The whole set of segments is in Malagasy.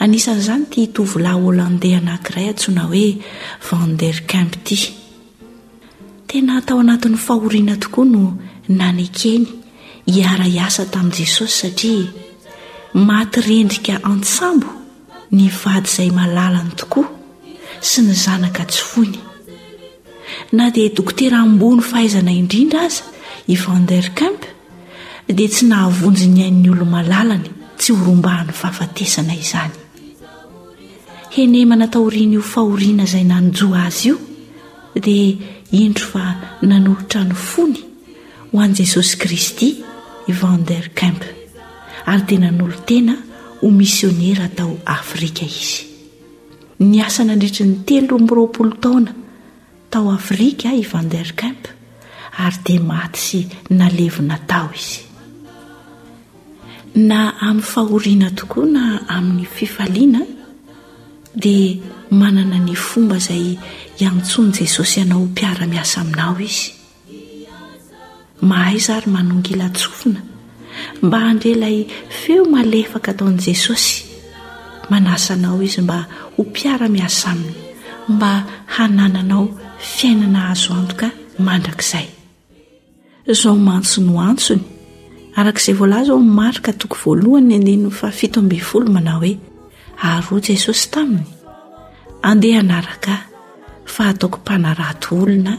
Anisan'izany ity tovolahy Holandey anankiray antsoina hoe Van der Kemp ity. Tena tao anatin'ny fahoriana tokoa no nanekeny hiara-hiasa tamin'i Jesosy satria maty rendrika an-tsambo ny vady izay malalany tokoa sy ny zanaka tsy foiny. Na dia dokotera ambony fahaizana indrindra aza i Van der Kemp, dia tsy nahavonjy ny ain'ny olo-malalany tsy horombahan'ny fahafatesana izany. Henemana taorian'io fahoriana izay nanjo azy io, dia indro fa nanolotra ny fony ho an'i Jesosy Kristy i Van der Kemp, ary dia nanolo-tena ho misionera tao Afrika izy. Niasa nandritry ny telo amby roapolo taona tao Afrika i Van der Kemp, ary dia maty sy nalevina tao izy. Na amin'ny fahoriana tokoa na amin'ny fifaliana, dia manana ny fomba izay iantsoan'i Jesosy anao ho mpiara-miasa aminao izy. Mahaiza ary manongilan-tsofina mba handre ilay feo malefaka ataon'i Jesosy. Manasa anao Izy mba ho mpiara-miasa Aminy, mba hanananao fiainana azo antoka mandrakizay. Izao mantsy no antsony, araka izay voalaza ao amin'ny Marka toko voalohany andininy fahafito ambin'ny folo manao hoe, Ary hoy Jesosy taminy, Andeha hanaraka Ahy, fa hataoko mpanarato olona.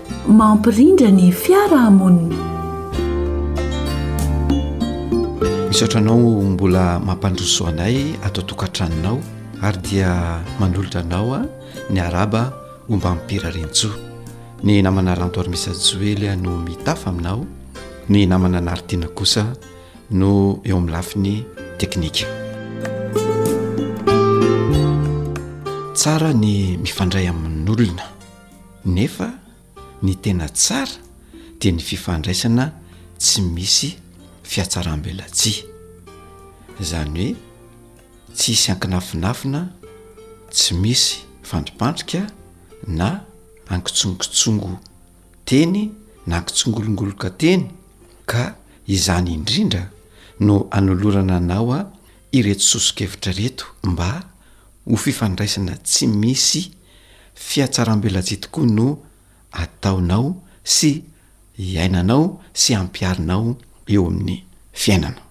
mampirindra ny fiarahamonina. Misaotra anao mbola mampandroso anay ato an-tokantranonao ary dia manolotra anao a ny araba ombam-pirarintsoa ny namana rantoarmisa joely a no mitafa aminao ny namana naritina kosa no eo amin'ny lafiny teknika tsara ny mifandray amin'olona nefa ny tena tsara dia ny fifandraisana tsy misy fiatsaram-belatsihy, izany hoe tsy hisy ankinafinafina, tsy misy fandripandrika na ankitsongotsongo teny na ankitsongolongoloka teny ka izany indrindra no anolorana anao ireto soso-kevitra ireto mba ho fifandraisana tsy misy Fiatsaram-belatsihy tokoa no ataonao sy iainanao sy ampiharinao eo amin'ny fiainana.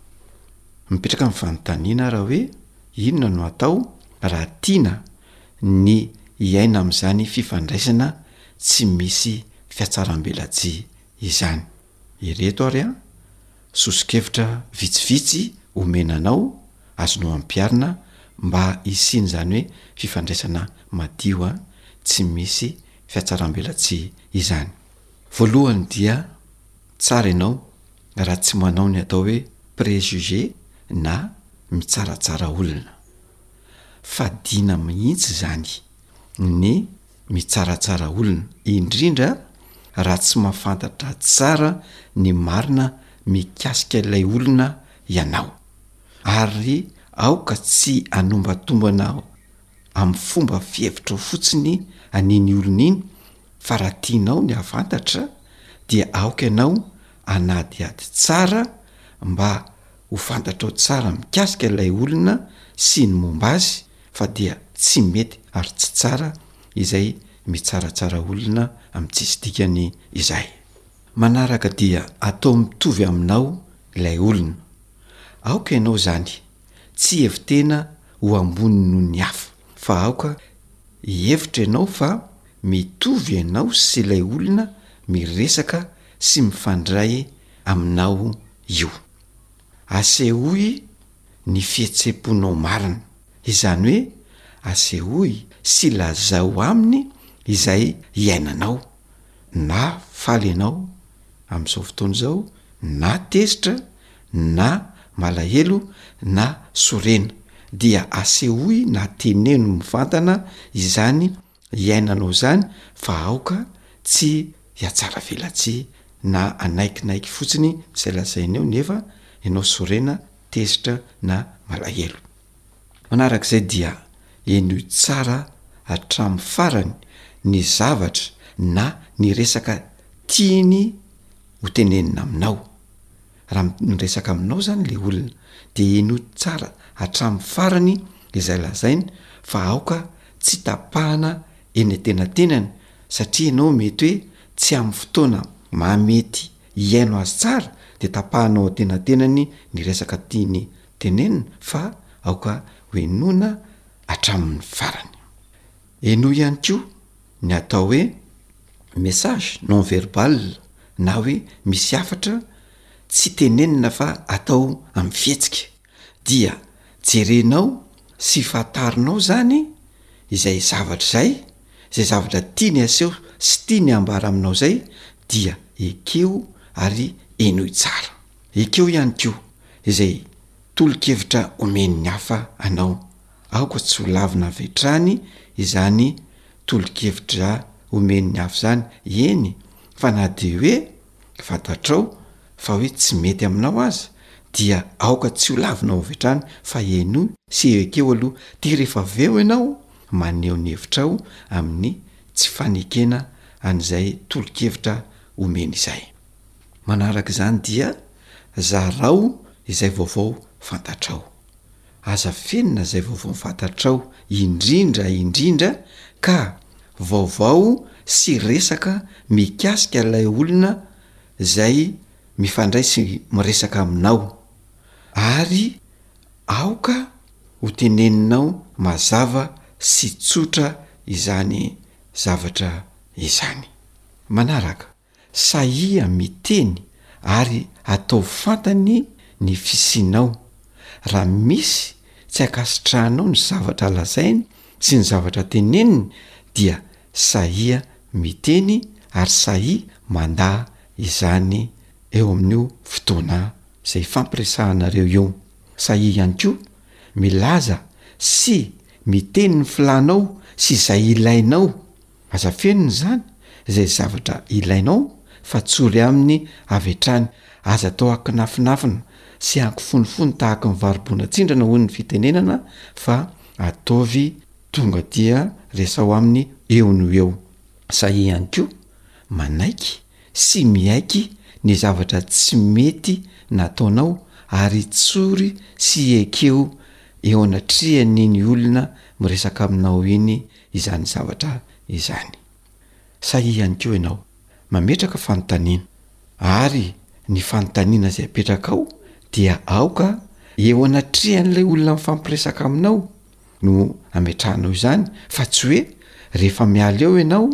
Mipetraka ny fanontaniana ary hoe inona no atao raha tiana ny hiaina amin'izany fifandraisana tsy misy fiatsaram-belatsihy izany. Ireto ary an, Soso-kevitra vitsivitsy omena anao, azonao ampiharina mba hisian'izany hoe fifandraisana madio, tsy misy fiatsarambelatsihy izany. Voalohany dia tsara ianao raha tsy manao ny atao hoe préjugé na mitsaratsara olona. Fadiana mihitsy izany. Ny. mitsaratsara olona, indrindra raha tsy mahafantatra tsara ny marina mikasika ilay olona ianao. Ary aoka tsy hanombantombana amin'ny fomba fihevitrao fotsiny an'iny olona iny, fa raha tianao ny hahafantatra dia aoka ianao hanadihady tsara mba Ho fantatrao tsara mikasika ilay olona sy ny momba azy fa dia tsy mety ary tsy tsara izay mitsaratsara olona amin'ny tsisy dikany izay. Manaraka dia atao mitovy aminao ilay olona. Aoka ianao izany tsy hihevi-tena ho ambony noho ny hafa fa aoka hihevitra ianao fa mitovy ianao sy ilay olona miresaka sy mifandray aminao io. Asehoy ny fihetsem-ponao marina, izany hoe asehoy sy lazao aminy izay iainanao, na faly ianao amin'izao fotoana izao, na tezitra, na malahelo, na sorena, dia asehoy na teneno mivantana izany Iainanao izany fa aoka tsy hiatsaravelatsihy na hanaikinaiky fotsiny izay lazaineo nefa ianao sorena, tezitra na malahelo. Manarak'izay dia henoy tsara hatramin'ny farany ny zavatra na ny resaka tiany hotenenina aminao. Raha miresaka aminao izany ilay olona dia henoy tsara hatramin'ny farany izay lazainy fa aoka tsy tapahana eny an-tenatenany satria ianao mety hoe tsy amin'ny fotoana mahamety hihaino azy tsara dia tapahana ao an-tenatenany ny resaka tiany tenenina fa aoka ho henoina hatramin'ny farany. Henoy ihany koa ny atao hoe message non verbal na hoe misy hafatra tsy tenenina fa atao amin'ny fihetsika, dia jerenao sy fantarinao izany izay zavatra izay, izay zavatra tiany aseho sy tiany ambara aminao izay dia ekeo ary henoy tsara. Ekeo ihany koa izay tolo-kevitra omen'ny hafa anao. Aoka tsy ho lavina avy hatrany izany tolo-kevitra omen'ny hafa izany, eny fa na dia hoe fantatrao fa hoe tsy mety aminao aza dia aoka tsy ho lavinao avy hatrany fa henoy sy ekeo aloha dia rehefa avy eo ianao maneho ny hevitrao amin'ny tsy fanekena an'izay tolo-kevitra omeny izay. Manaraka izany dia zarao izay vaovao fantatrao. Aza fenina izay vaovao fantatrao indrindra indrindra ka, vaovao sy resaka mikasika ilay olona izay mifandray sy miresaka aminao, ary aoka ho teneninao mazava sy tsotra izany zavatra izany. Manaraka. Sahia miteny ary ataovy fantany ny fisianao. Raha misy tsy ankasitrahanao ny zavatra lazainy sy ny zavatra teneniny dia sahia miteny ary sahia mandà izany eo amin'io fotoana izay hifampiresahanareo io. Sahia ihany koa milaza sy miteny ny filànao sy izay ilainao. Aza fenina izany izay zavatra ilainao fa tsory aminy avy hatrany, aza atao ankinafinafina sy ankifonofony tahaky ny variboana tsindrana hoy ny fitenenana fa ataovy tonga dia resaho aminy eo no eo. Sahia ihany koa manaiky sy miaiky ny zavatra tsy mety nataonao ary tsory sy ekeo eo anatrehan'iny olona miresaka aminao iny izany zavatra izany. Sahia ihany koa ianao mametraka fanontaniana, ary ny fanontaniana izay apetrakao dia aoka eo anatrehan'ilay olona mifampiresaka aminao no ametrahanao izany fa tsy hoe rehefa miala eo ianao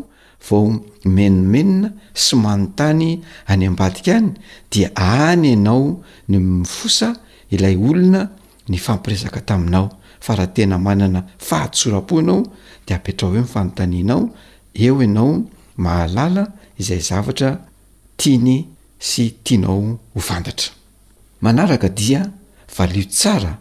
vao mimenomenona sy manontany any ambadika any dia any ianao no mifosa ilay olona nifampiresaka taminao fa raha tena manana fahatsoram-po ianao dia apetraho eo ny fanontanianao, eo ianao mahalala izay zavatra tiany sy tianao ho fantatra. Manaraka dia valio tsara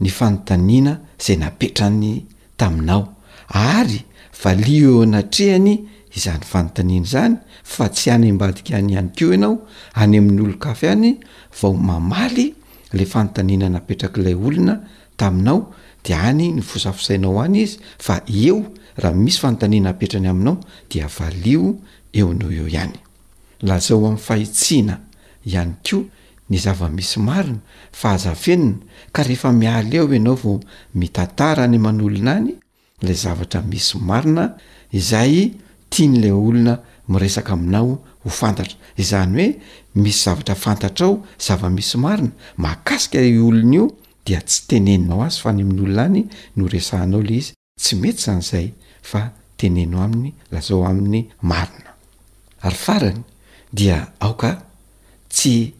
ny fanontaniana izay napetrany taminao ary valio eo anatrehany izany fanontaniana izany fa tsy any ambadika any ihany koa ianao, any amin'olon-kafa any vao mamaly Ilay fanontaniana napetrak'ilay olona taminao dia any nofosafosainao any izy fa eo raha misy fanontaniana apetrany aminao dia valio eo noho eo ihany. Lazao amin'ny fahitsiana ihany koa ny zava-misy marina fa aza afenina ka rehefa miala eo ianao vao mitantara any aman'olona any, ilay zavatra misy marina izay tian'ilay olona miresaka aminao ho fantatra. Izany hoe misy zavatra fantatrao, zava-misy marina, mahakasika io olona io dia tsy teneninao azy fa any amin'olona any no resahanao ilay izy, tsy mety izany izay fa teneno aminy, lazao aminy ny marina. Ary farany dia aoka tsy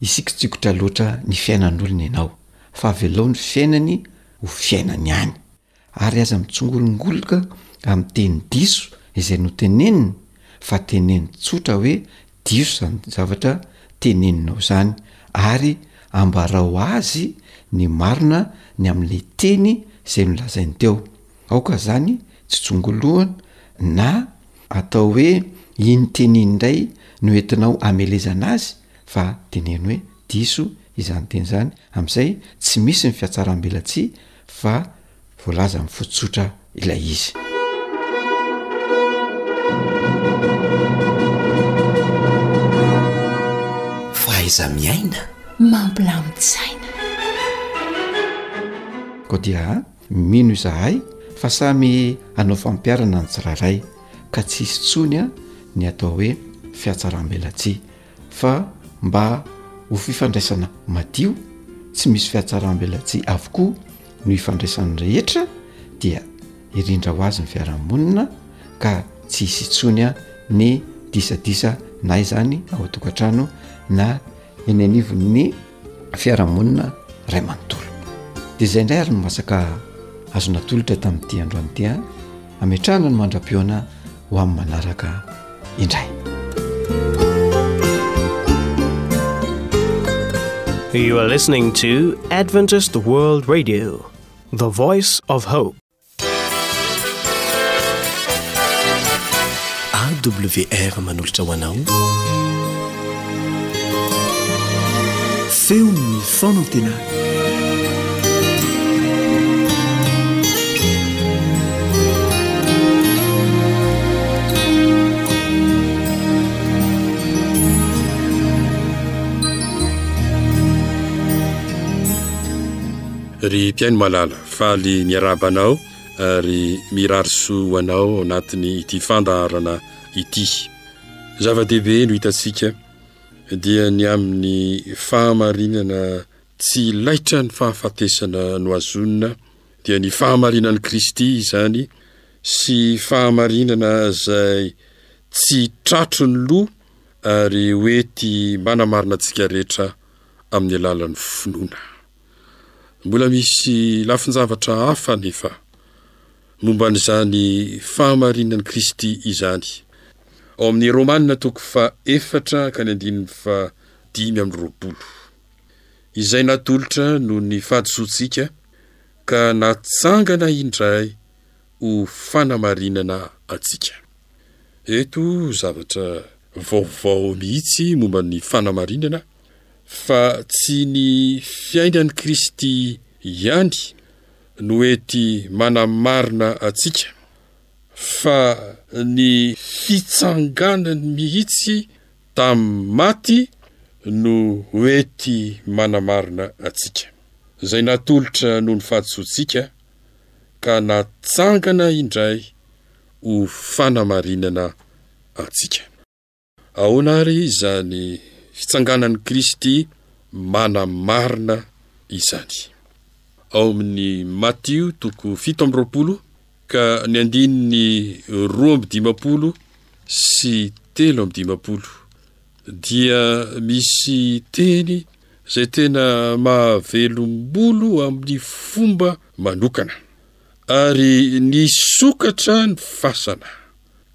hisikontsikotra loatra ny fiainan'olona ianao fa avelao ny fiainany ho fiainany any. ary aza mitsongolongoloka amin'ny teny diso izay noteneniny fa teneno tsotra hoe diso izany zavatra teneninao izany ary ambarao azy ny marina ny amin'ilay teny izay nolazainy teo. Aoka izany tsy tsongoloina na atao hoe iny teny iny indray no entinao hamelezana azy fa teneno hoe diso izany teny izany, amin'izay tsy misy ny fiatsarambelatsihy, fa voalaza amin'ny fo tsotra ilay izy. Fahaiza-miaina mampilamin-tsaina. Koa dia mino izahay fa samy hanao fampiharana ny tsirairay ka tsy hisy intsony ny atao hoe fihatsaram-belatsihy fa mba ho fifandraisana madio tsy misy fiatsaram-belatsihy avokoa no ifandraisan'ny rehetra dia irindra ho azy ny fiarahamonina ka tsy hisy intsony ny disadisa na izany ao an-tokantrano na eny anivon'ny fiarahamonina ray manontolo dia izay indray ary no masaka azo natolotra tamin'ity androany ity a ametrahana ny mandra-piona ho amin'ny manaraka indray You are listening to Adventist World Radio, the voice of hope. AWR manolotra ho anao feon'ny fanantenana ry mpiaino malala Faly miarahaba anao ary mirary soa ho anao ao anatin'ny ity fandaharana ity. Zava-dehibe no hitantsika dia ny amin'ny fahamarinana tsy laitra ny fahafatesana no azonina dia ny fahamarinan'i Kristy izany sy fahamarinana izay tsy tratry ny loha ary hoety manamarina antsika rehetra amin'ny alalan'ny finoana. Mbola misy lafin-javatra hafa anefa momba an'izany fahamarinan'i Kristy izany. Ao amin'ny Romana toko faha-efatra ka ny andininy fahadimy amby roapolo. Izay natolotra noho ny fahadisoantsika ka natsangana indray ho fanamarinana antsika. Eto zavatra vaovao mihitsy momba ny fanamarinana. fa tsy ny fiainan'i Kristy ihany no ety manamarina antsika fa ny fitsanganany mihitsy tamin'ny maty no ety manamarina antsika, izay natolotra noho ny fahadisoantsika ka natsangana indray ho fanamarinana antsika. Ahoana àry izany fitsanganan'i Kristy manamarina izany? Ao amin'ny Matio toko fito amby roapolo ka ny andininy roa amby dimampolo sy telo amby dimampolo dia misy teny izay tena mahavelombolo amin'ny fomba manokana. Ary nisokatra ny fasana.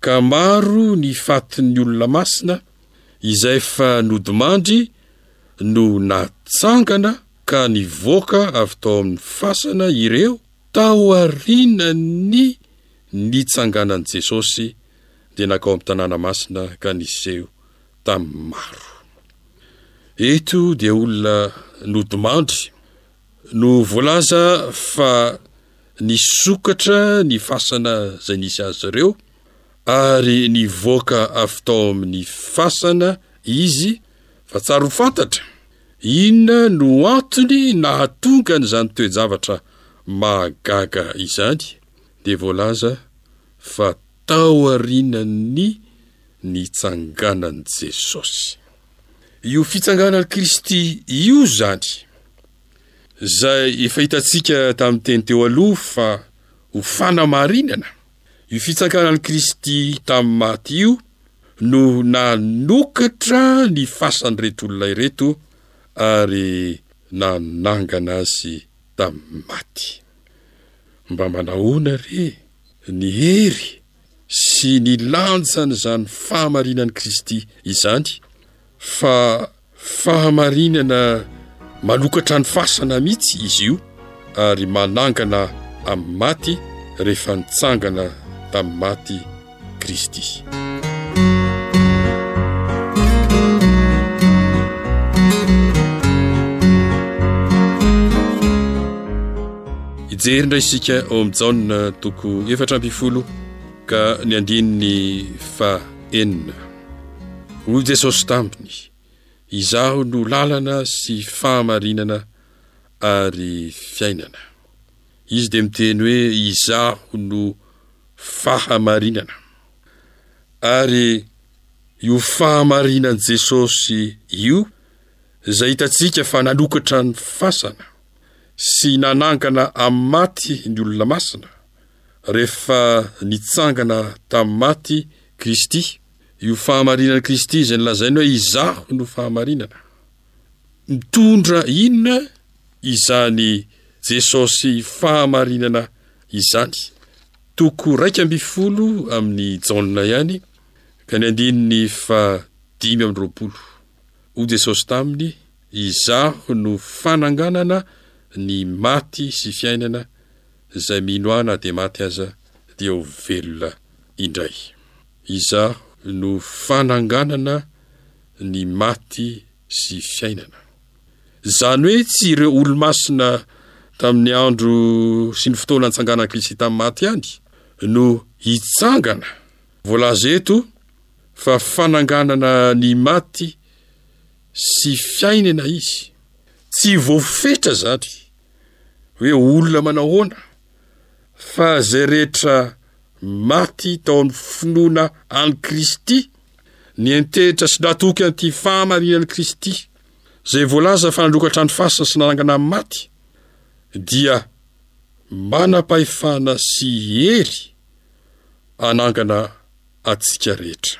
Ka maro ny fatin'ny olona masina izay efa nodimandry no natsangana ka nivoaka avy tao amin'ny fasana ireo taorianan'ny nitsanganan'i Jesosy dia nankao amin'ny tanàna masina ka niseho tamin'ny maro. Eto dia olona nodimandry no voalaza fa nisokatra ny fasana izay nisy azy ireo ary nivoaka avy tao amin'ny fasana izy fa tsary ho fantatra inona no antony nahatonga an'izany toe-javatra mahagaga izany dia voalaza fa tao aorianan'ny nitsanganan'i Jesosy. Io fitsanganan'i Kristy io izany, izay efa hitantsika tamin'ny teny teo aloha fa ho fanamarinana, io fitsanganan'i Kristy tamin'ny maty io no nanokatra ny fasan'ireto olona ireto ary nanangana azy tamin'ny maty. Mba manahoana re ny hery sy ny lanjan'izany fahamarinan'i Kristy izany fa fahamarinana manokatra ny fasana mihitsy izy io ary manangana amin'ny maty rehefa nitsangana tamin'ny maty Kristy. Hijery indray isika ao amin'ny Jaona toko efatra ambin'ny folo ka ny andininy fa enina. Hoy Jesosy taminy, izaho no lalana sy fahamarinana ary fiainana. Izy dia miteny hoe izaho no fahamarinana. Ary io fahamarinan'i Jesosy io izay hitantsika fa nanokatra ny fasana. sy nanangana amin'ny maty ny olona masina, rehefa nitsangana tamin'ny maty Kristy, io fahamarinan'i Kristy izay nolazainy hoe izaho no fahamarinana. Mitondra inona izany Jesosy fahamarinana izany? Toko raika ambin'ny folo amin'ny Jaona ihany, ka ny andininy fa dimy amin'ny roapolo. Ho Jesosy taminy, Izaho no fananganana ny maty sy fiainana, izay mino Ahy na dia maty aza dia ho velona indray. Izaho no fananganana ny maty sy fiainana. Izany hoe tsy ireo olomasina tamin'ny andro sy ny fotoana nitsanganan'i Kristy tamin'ny maty ihany no hitsangana voalaza eto fa fananganana ny maty sy fiainena izy tsy voafetra zany hoe olona manahoana fa zay rehetra maty tao amin'ny finoana an'i Kristy niantehitra sy natoky an'ity fahamarinan'i Kristy zay voalaza fa nandroaka trano fasina sy nanangana amin'ny maty dia manam-pahefana sy hery anangana antsika rehetra.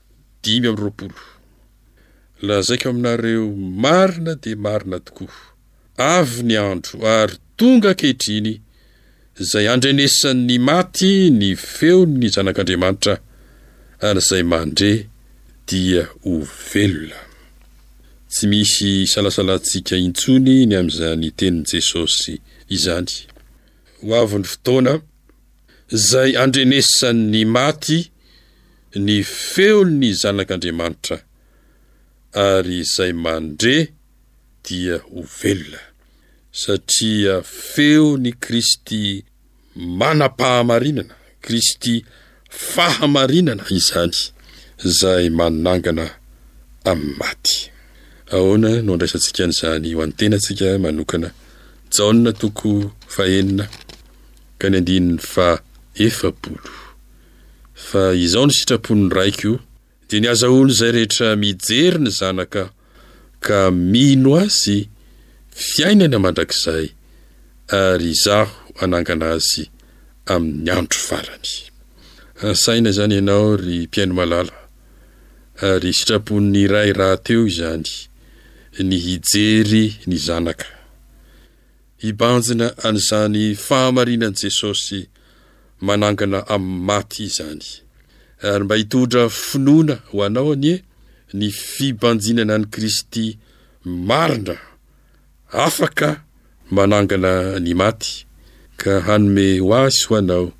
dimy amby roapolo. Lazaiko aminareo marina dia marina tokoa, avy ny andro ary tonga ankehitriny izay handrenesan'ny maty ny feon'ny Zanak'Andriamanitra, ary izay mandre dia ho velona. Tsy misy isalasalantsika intsony ny amin'izany tenin'i Jesosy izany. Ho avy ny fotoana Izay andrenesan'ny maty ny feon'ny Zanak'Andriamanitra, ary izay mandre dia ho velona, satria feon'i Kristy manam-pahamarinana, Kristy fahamarinana izany, izay manangana amin'ny maty. Ahoana no andraisantsika an'izany ho an'ny tenantsika manokana? Jaona toko fahenina ka ny andininy faha efapolo. Fa izao ny sitrapon'ny Raiko, dia ny hazahoan'izay rehetra mijery ny Zanaka ka mino Azy fiainana mandrakizay, ary Izaho hanangana azy amin'ny andro farany. Saina izany ianao, ry mpihaino malala, ary sitrapon'ny Ray rahateo izany, ny hijery ny Zanaka. Hibanjina an'izany fahamarinan'i Jesosy manangana amin'ny maty izany. Ary mba hitondra finoana ho anao anie ny fibanjinana an'i Kristy marina, afaka manangana ny maty, ka hanome ho azy ho anao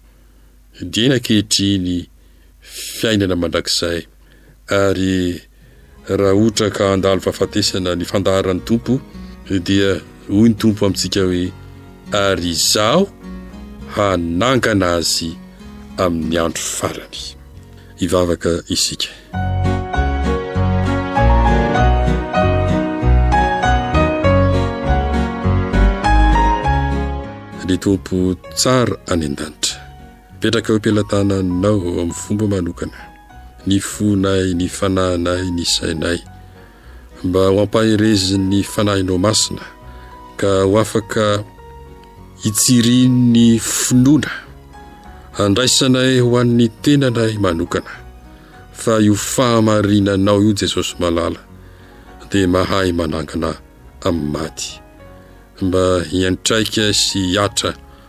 Dia ankehitriny fiainana mandrakizay. Ary raha ohatra ka handalo fahafatesana ny fandaharan'ny Tompo dia hoy ny Tompo amintsika hoe, ary Izaho hanangana azy amin'ny andro farany. Hivavaka isika. Ry Tompo tsara any an-danitra, petraka eo pelatananao amin'ny fomba manokana, ny fonay, ny fanahinay, ny sainay, mba ho ampaherezin'ny Fanahinao Masina, ka ho afaka hitsirian'ny finoana handraisanay ho an'ny tenanay manokana, fa io fahamarinanao io, Jesosy Malala, dia mahay manangana amin'ny maty, mba hiantraika sy hiatra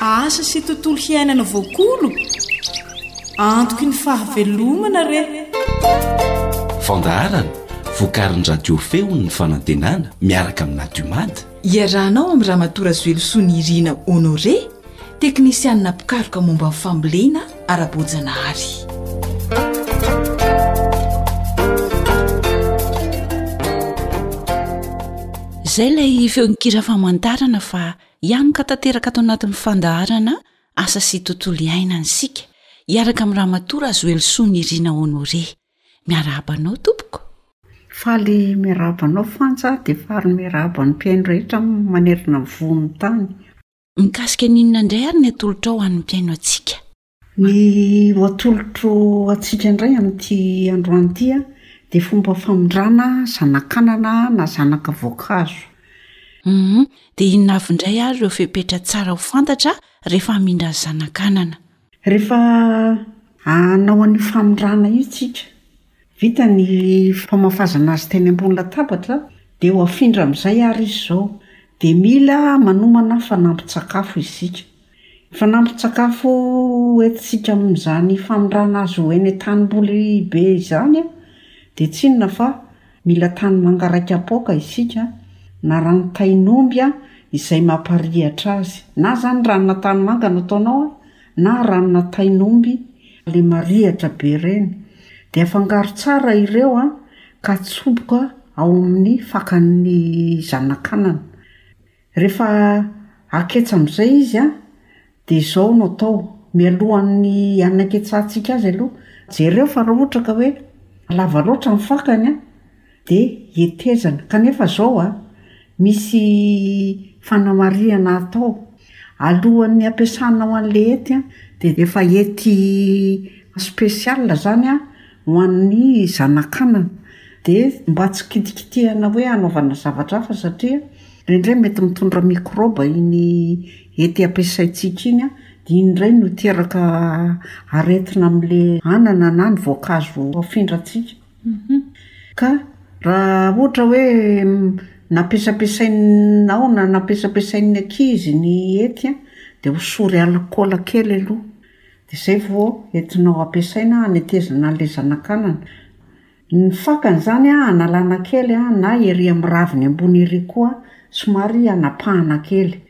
asa sy tontolo hiainana voakolo antoky ny fahavelomana re fandaharana vokarin'ny radio feon'ny fanantenana miaraka amin'nadiomady Iarahanao amin'i Ramatoa Razoelosoa Nirina Honoré, teknisianina mpikaroka momba ny fambolena ara-boajanahary. Izay ilay feon-kira famantarana fa hianoka tanteraka ato anatin'ny fandaharana Asa sy Tontolo Iainana isika, hiaraka amin'i Ramatoa Razoelosoa Nirina Honoré. Miarahaba anao tompoko. Faly miarahaba anao Fanja dia faly miarahaba ny mpihaino rehetra manerana ny voho ny tany. Mikasika ny inona indray ary ny atolotrao ho an'ny mpihaino antsika? Ny ho atolotro antsika indray amin'ity androany ity dia fomba famindrana zanakanana na zanaka voankazo. Humm, dia inona avy indray ary ireo fepetra tsara ho fantatra rehefa hamindra ny zanakanana? Rehefa hanao an'io famindrana io isika, vita ny famafazana azy teny ambony latabatra, dia ho afindra amin'izay àry izy izao. Dia mila manomana fanampin-tsakafo isika. Ny fanampin-tsakafo hoentintsika amin'izany famindrana azy ho eny an-tanimboly be izany dia tsy inona fa Mila tany mangaraika-poaka isika, na ranon-tain'omby izay mamparihatra azy. Na izany ranona tanimanga no ataonao, na ranona tain'omby, ilay marihatra be ireny, dia afangaro tsara ireo ka atsoboka ao amin'ny fakan'ny zanakanana. Rehefa aketsa amin'izay izy an, dia izao no atao, mialohan'ny hanaketsahantsika azy aloha, jereo fa raha ohatra ka hoe lava loatra ny fakany an, dia hetezana. Kanefa izao an, misy fanamarihana atao. Alohan'ny hampiasana ho an'ilay hety an, dia efa hety spécial izany an, ho an'ny zanakanana dia mba tsy kitikitihana hoe hanaovana zavatra hafa satria indraindray mety mitondra mikrôba iny hety ampiasaintsika iny dia iny indray no hiteraka aretina amin'ilay anana na ny voankazo afindrantsika ka raha ohatra hoe nampiasampiasainao na nampiasampiasain'ny ankizy ny hety dia hosory alikaola kely aloha Dia izay vao entinao ampiasaina hanetezana an'ilay zanakanana. Ny fakany izany analana kely na ery amin'ny raviny ambony ery koa somary hanapahana kely.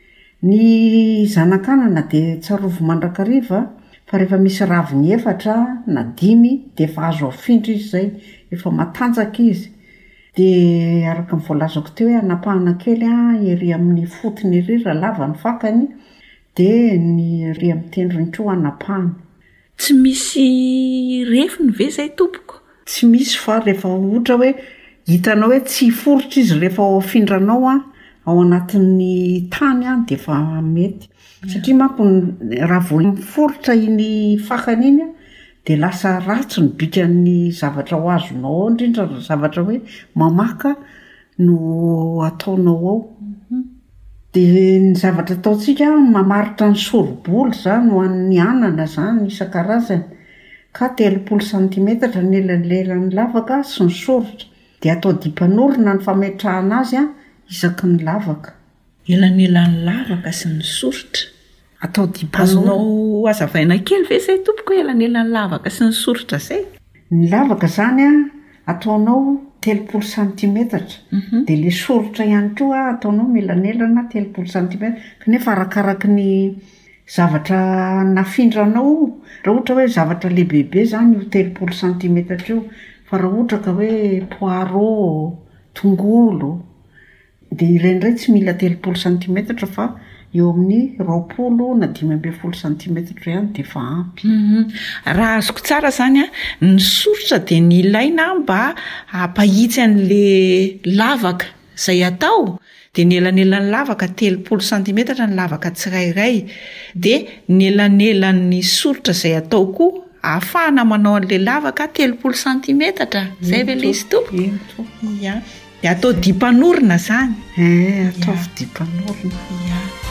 Ny zanakanana dia tsarovy mandrakariva fa rehefa misy raviny efatra na dimy dia efa azo afindra izy izay, efa matanjaka izy. Dia araka ny voalazako teo hoe anapahana kely ery amin'ny fotony ery raha lava ny fakany. Dia ny re amin'ny tendrony koa hanapahana. Tsy misy refiny ve izay tompoko? Tsy misy fa rehefa ohatra hoe hitanao hoe tsy hiforitra izy rehefa hofindranao ao anatin'ny tany dia efa mety. Satria manko raha vao miforitra iny fakany iny dia lasa ratsy ny bikan'ny zavatra ho azonao ao indrindra ny zavatra hoe mamaka no ataonao ao dia ny zavatra ataontsika mamaritra ny sori-boly izany ho an'ny anana izany isan-karazany ka telopolo santimetatra ny elan'lelan'ny lavaka sy ny soritra dia atao dipanorona ny fametrahana azy isaky ny lavaka. Elanelan'ny lavaka sy ny soritra. Atao dipôma. Azonao hazavaina kely ve izay tompoko hoe elanelan'ny lavaka sy ny soritra izay? Ny lavaka izany an, ataonao telopolo santimetatra, dia ilay soritra ihany koa ataonao mihelanelana telopolo santimetatra, kanefa arakaraky ny zavatra nafindranao io, raha ohatra hoe zavatra lehibebe izany io telopolo santimetatra io, fa raha ohatra ka hoe poireaux, tongolo, Dia ireny indray tsy mila telopolo santimetatra fa eo amin'ny roapolo na dimy ambin'ny folo santimetatra ihany dia efa ampy. Raha azoko tsara izany an, ny soritra dia ny ilaina mba hampahitsy an'ilay lavaka izay atao dia ny elanelan'ny lavaka telopolo santimetatra ny lavaka tsirairay, dia ny elanelan'ny soritra izay atao koa ahafahana manao an'ilay lavaka telopolo santimetatra, izay ve ilay izy tompoko? Eny tompoko. Ia. Dia atao dia mpanorina izany. Eh, ataovy dia mpanorina. Yeah.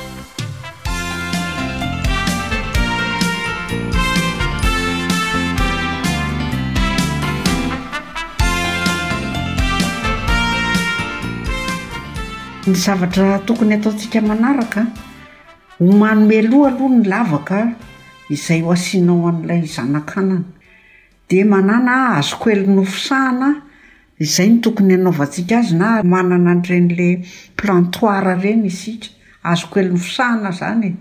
Ny zavatra tokony ataontsika manaraka, ho manome loha aloha ny lavaka izay ho asianao an'ilay zanakanana. Dia manana azo kely nofosahana izay no tokony hanaovantsika azy na manana an'ireny le plantoire ireny isika azo kely nofosahana izany e!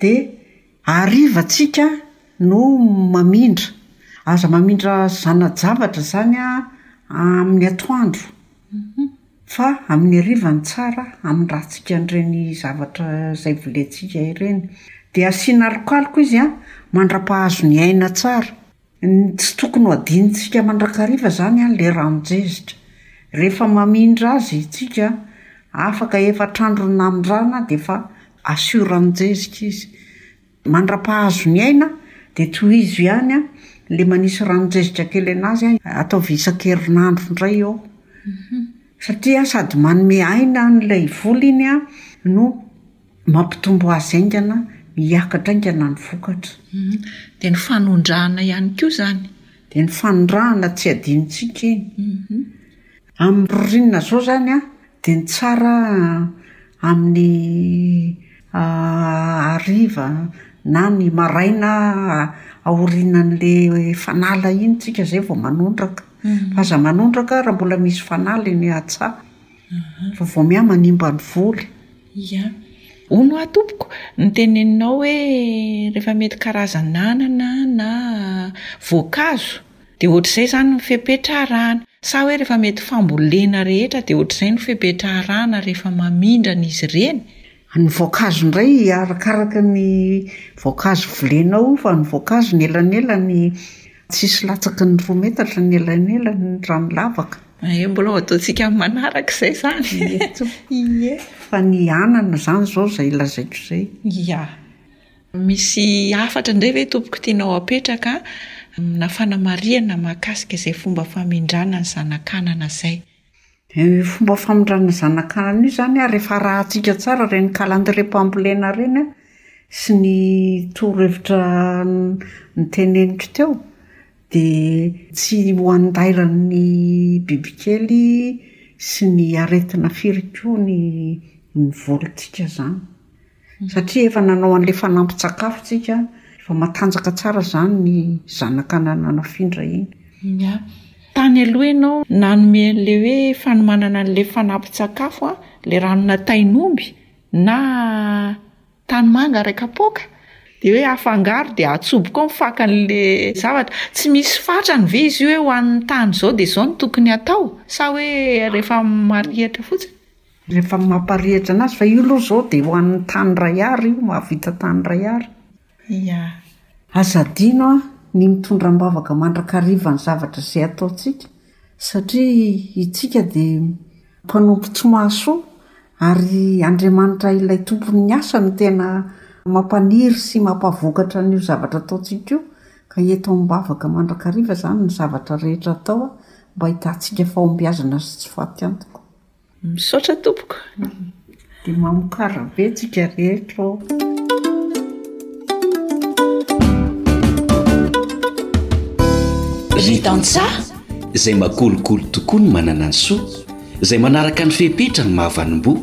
dia hariva tsika no mamindra, aza mamindra zana-javatra izany amin'ny atoandro. Fa amin'ny hariva ny tsara hamindrantsika an'ireny zavatra izay volentsika ireny. Dia asiana alokaloka izy an, mandra-pahazo ny aina tsara. Ny tsy tokony ho adinontsika mandrakariva izany an ilay ranon-jezika. Rehefa mamindra azy isika an, afaka efatra andro ny namindrana dia efa assuran'ny jezika izy. Mandra-pahazo ny aina dia tohizo ihany an, le manisy ranon-jezika kely anazy an, ataovy isan-kerinandro indray eo, satria sady manome aina an'ilay vola iny an, no mampitombo azy haingana, hiakatra haingana ny vokatra. Dia ny fanondrahana ihany koa izany? Dia ny fanondrahana tsy adinontsika iny. Amin'ny ririnina izao izany an, dia ny tsara amin'ny hariva na ny maraina aorianan'ilay fanala iny tsika izay vao manondraka. Fa aza manondraka raha mbola misy fanala eny an-tsaha. Fa vao miha manimba ny voly. Ia. Hono hoa tompoko, ny teneninao hoe rehefa mety karazan'anana na voankazo. Dia ohatr'izay izany ny fepetra arahana. Sa hoe rehefa mety fambolena rehetra dia ohatr'izay no fepetra arahana rehefa mamindrana izy ireny? Ny voankazo indray arakaraka ny voankazo volenao fa ny voankazo ny elanelany tsisy latsaky ny roa metatra ny elanelany raha ny lavaka. Ie, mbola ho ataontsika amin'ny manaraka izay izany. Ie, fa ny anana izany izao izay lazaiko izay. Ia. Misy hafatra indray ve tompoko tianao apetraka amina fanamarihana mahakasika izay fomba famindrana ny zanakanana izay? Io fomba famindrana zanakanana io izany an, rehefa arahantsika tsara ireny kalandriam-pambolena ireny an, sy ny torohevitra noteneniko teo, dia tsy ho andairan'ny bibikely sy ny aretina firy koa ny ny volintsika izany. Satria efa nanao an'ilay fanampin-tsakafo tsika, efa matanjaka tsara izany ny zanaka nanafindra iny. Miah. Tany aloha ianao nanome an'ilay hoe fanomanana an'ilay fanampin-tsakafo an, ilay ranona tain'omby na tanimanga iray kapoaka, dia hoe afangaro dia atsoboka ao ny fakan'ilay zavatra. Tsy misy fatrany ve izy io hoe ho an'ny tany izao dia izao no tokony hatao? Sa hoe rehefa marihitra fotsiny? Rehefa mamparehitra anazy fa io aloha izao dia ho an'ny tany iray Ar io, mahavita tany iray Ar. Ia. Aza adino ny mitondra am-bavaka mandrakariva ny zavatra izay ataontsika satria itsika dia mpanompo tsy mahasoa ary Andriamanitra ilay tompon'ny asa no tena mampaniry sy mampavokatra an'io zavatra ataontsika io ka eto am-bavaka mandrakariva izany ny zavatra rehetra atao mba hitantsika fahombiazana sy tsy fatiantoka. Misaotra tompoko. Dia mamokarra be tsika rehetra ô. Ry tantsaha izay makolikoly tokoa ny manana ny soa, izay manaraka ny fepetra ny mahavanim-boa.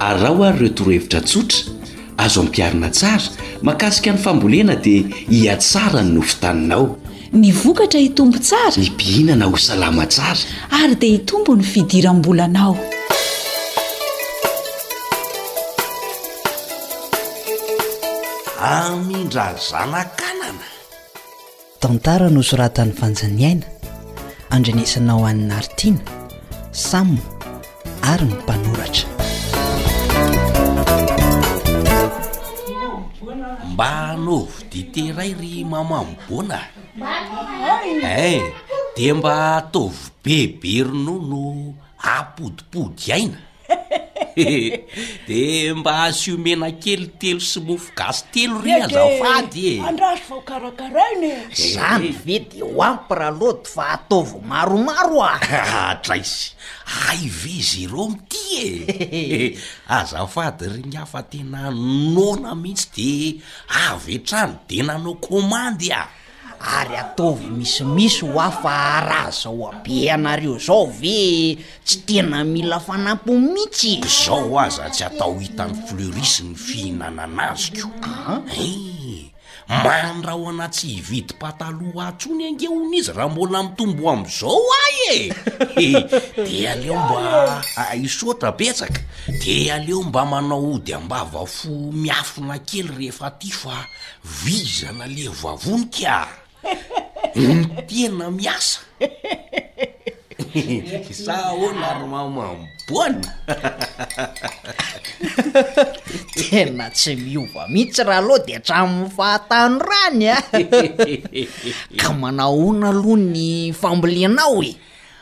Araho ary ireo torohevitra tsotra azo ampiharina tsara mahakasika ny fambolena dia hihatsara ny nofon-taninao. Ny vokatra hitombo tsara. Ny mpihinana ho salama tsara. Ary dia hitombo ny fidiram-bolanao. Amindra Zanakanana. Tantara nosoratan'i Vanja Niaina, andrenesana ho an'i Naritiana, Sam. ary ny mpanoratra mba anaovy dite iray ry mamamo bona eh dia mba ataovy be be ronono apodipody aina dia mba asio mena kely telo sy mofo gasy telo ry azafady e andraso vao karakaraina e zany ve dia ho ampy ralody fa ataovy maromaro a adraisy Hay ve zero mitia e! Azafady ry nga fa tena noana mihitsy de avy hatrany de nanao komandy ah! Ary ataovy misimisy hoa fa raha zao habe anareo zao ve tsy tena mila fanampo mihitsy e! Zao aza tsy atao hitan'i Fleuris ny fihinanana azoko. An? Eh! Many rahona tsy hividy pataloha tsony ange hono izy raha mbola mitombo amzao ay e! he de aleo mba hisotra betsaka de aleo mba manao ody ambava fo miafina kely rehefa aty fa vizana le vavony ka! ny tena miasa za ahoana ary mamamboana tena tsy miova mihitsy raha aloha de hatramin'ny fahatanorany a ka manahoana aloha ny fambolenao e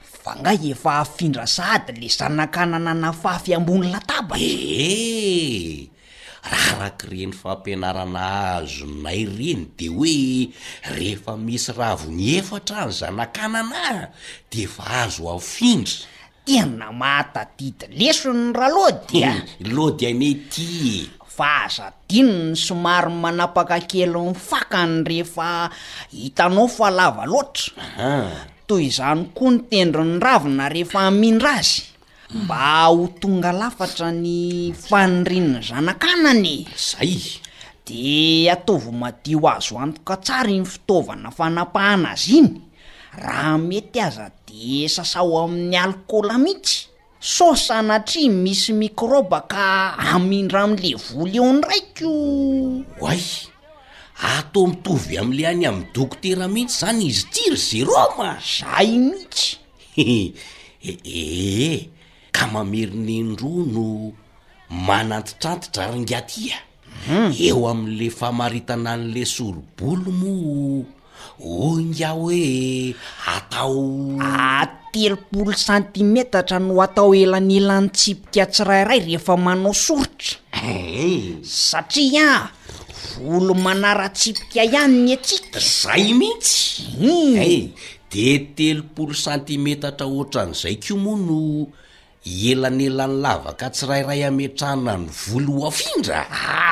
Fa nga efa afindra sahady le zanak'anana nafafy ambony lataba? Ee, raha araka ireny fampianarana azonay ireny dia hoe rehefa misy raviny efatra ny zanak'anana dia efa azo afindra. Tena mahatadidy lesona ny ra Lody a! Lody anie ity e! Fa aza adino ny somary manapaka kely ny fakany rehefa hitanao fa lava loatra. Ahaa. Toy izany koa ny tendron'ny ravina rehefa hamindra azy mba ho tonga lafatra ny fanirian'ny zanakanany e! Zay! Dia ataovy madio azo antoka tsara iny fitaovana fanapahana azy iny, raha mety aza dia sasao amin'ny alikaola mihitsy. Sao sanatria misy mikraoba ka hamindra amin'ilay voly eo indray koh! Oay! Atao mitovy amin'ilay any amin'ny dokotera mihitsy izany izy ity ry Jérôme a! Izay mihitsy! Eehh! Ka mamerina indroa no manantitrantitra ry Ngiaty a! Eo amin'le famaritana an'le sori-bolo moa hoy ingahy hoe atao. Ah, telopolo santimetatra no atao elanilan'ny tsipika tsirairay rehefa manao soritra. Satria an, volo manara-tsipika ihany ny antsika. Zay mihitsy. Hum. Hay, de telopolo santimetatra ohatran'izay koa moa no Ielanelany lavaka tsirairay hametrahana ny voly ho afindra?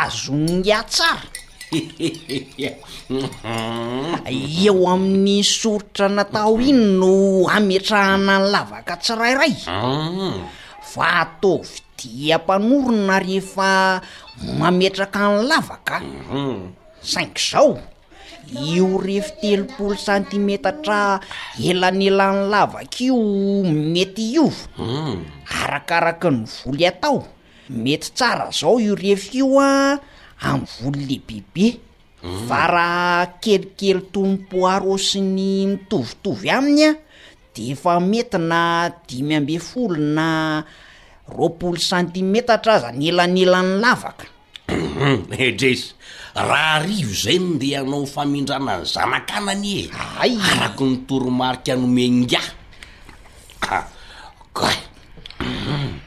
Azon'ingahy tsara. Eo amin'ny soritra natao iny no hametrahana ny lavaka tsirairay. Fa ataovy dia mpanorina rehefa mametraka ny lavaka. Saingy izao. Io refy telopolo santimetatra elanelan'ny lavaka io mety hiova hmm. arakaraka ny voly atao mety tsara zao io refy io a amin'ny voly lehibebe hmm. fa raha kelikely toy ny poaro sy ny mitovitovy aminy a de efa mety na dimy ambe folo na roapolo santimetatra aza ny elanelan'ny lavaka Hum-hum-eh Jeso, raha arivo izay no ndeha hanao famindrana ny zanak'ana anie e! Hay! Araka ny toromarika nomen'ingahy. Ah, kay! Hum-hum!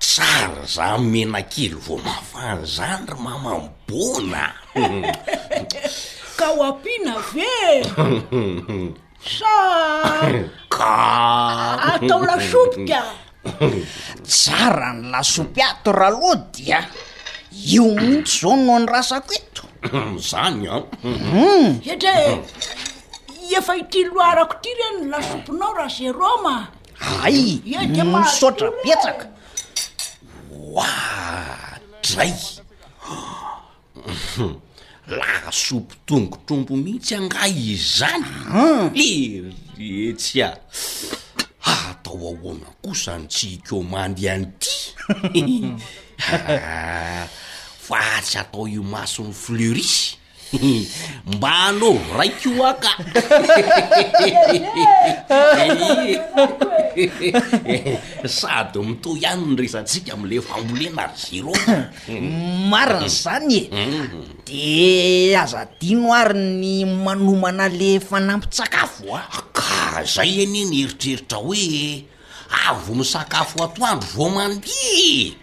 Tsara izany menakely vao mafana izany ry mamam-boana a! Ka ho ampiana ve e? Hum-hum-hum! Sa atao lasopy ka? Tsara ny lasopy ato raha lody a! Io mihitsy izao no andrasako eto. Izany an! Hmm. Hetra e! Efa ity loharako ity re ny lasopinao raha Jérôme a! Hay! Misaotra betsaka! Oadray! Humm! Lasopy tongotr'omby mihitsy angaha izany? An! Eretsy a! Hatao ahoana kosa ny tsy hikomandy an'ity? Haa! Fa tsy atao imason'i Fleury! Mba anao iray koa ka! Sady mitohy ihany ny resatsika amin'ilay fambolena ry Jérôme. Marina zany e! De aza adino ary ny manomana le fanampin-tsakafo a! Ka zay anie ny eritreritra hoe avy misakafo atoandro vao mandeha e!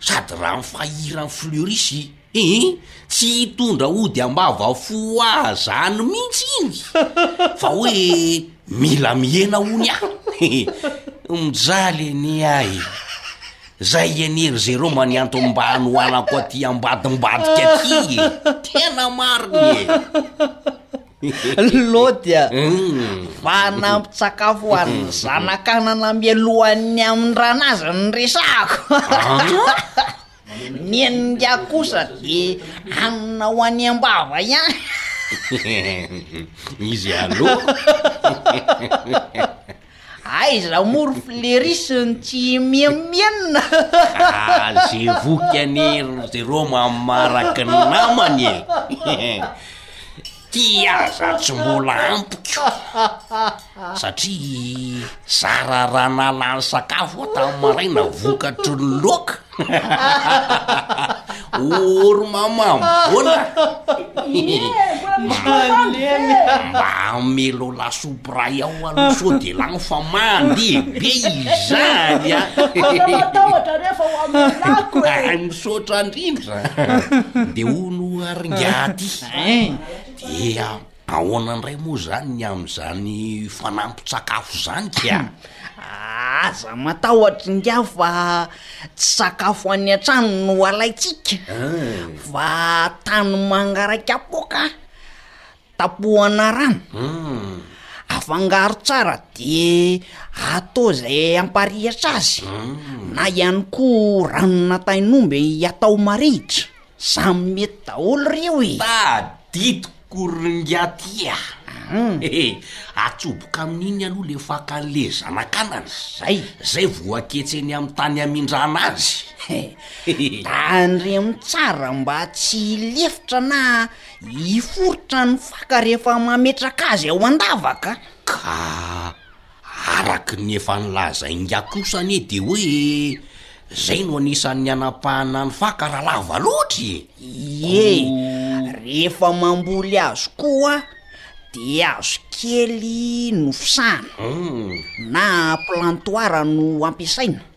Sady raha ny fahiran'i Fleuris i iih, tsy hitondra ody am-bava fo ho'ahy zany mihitsy iny fa hoe mila mihena ho'ny ahy! Mijaly anie aho e! Zay iany e ry zereo mba ny antony mba hanohanako aty ambadimbadika aty e! Tena marina e! Lôdy a! Fa nampitsakafo ho an'ny zanakanana mialohan'ny hamindranazy ny resahako. Ny an'ingahy kosa dia hanina ho any am-bava ihany. Izy aloha. Aiza moa ry Fleris ny tsy miamienina. Ah ze voky anie ry Jerôme amin'ny maha-araky ny namany e! Ty aza tsy mbola ampiko satria zara raha nalany sakafo aho tamin'ny maraina vokatry ny loaka. Ory mamambola Mba amelao lasopy ray ao aloha sao de lany fa mande be izany a Ay misaotra ndrindra De hono ary ngiahy ty Dia Ahoana indray moa izany ny amin'izany fanampin-tsakafo izany ka? Aza matahotra ingahy fa tsy sakafo any an-trano no alaintsika fa tanimanga iray kapoaka tapohana rano, afangaro tsara dia atao izay hamparihitra azy na ihany koa ranona tain'omby atao marihitra. Samy mety daholo reo e! Tadidiko ry ngiaty a! Ehe, atsoboka amin'iny aloha le fakan'le zanak'anana, zay zay vao aketsy eny amin'ny tany hamindrana azy. Tandremo tsara mba tsy hilefitra na hiforitra ny faka rehefa mametraka azy ao an-davaka a! Ka. Araky ny efa nolazain'ingahy kosa anie de hoe zay no anisan'ny hanapahana ny faka raha lava loatra e! Ie, rehefa mamboly hazo koa de hazo kely no fisahana na plantoire no ampiasaina.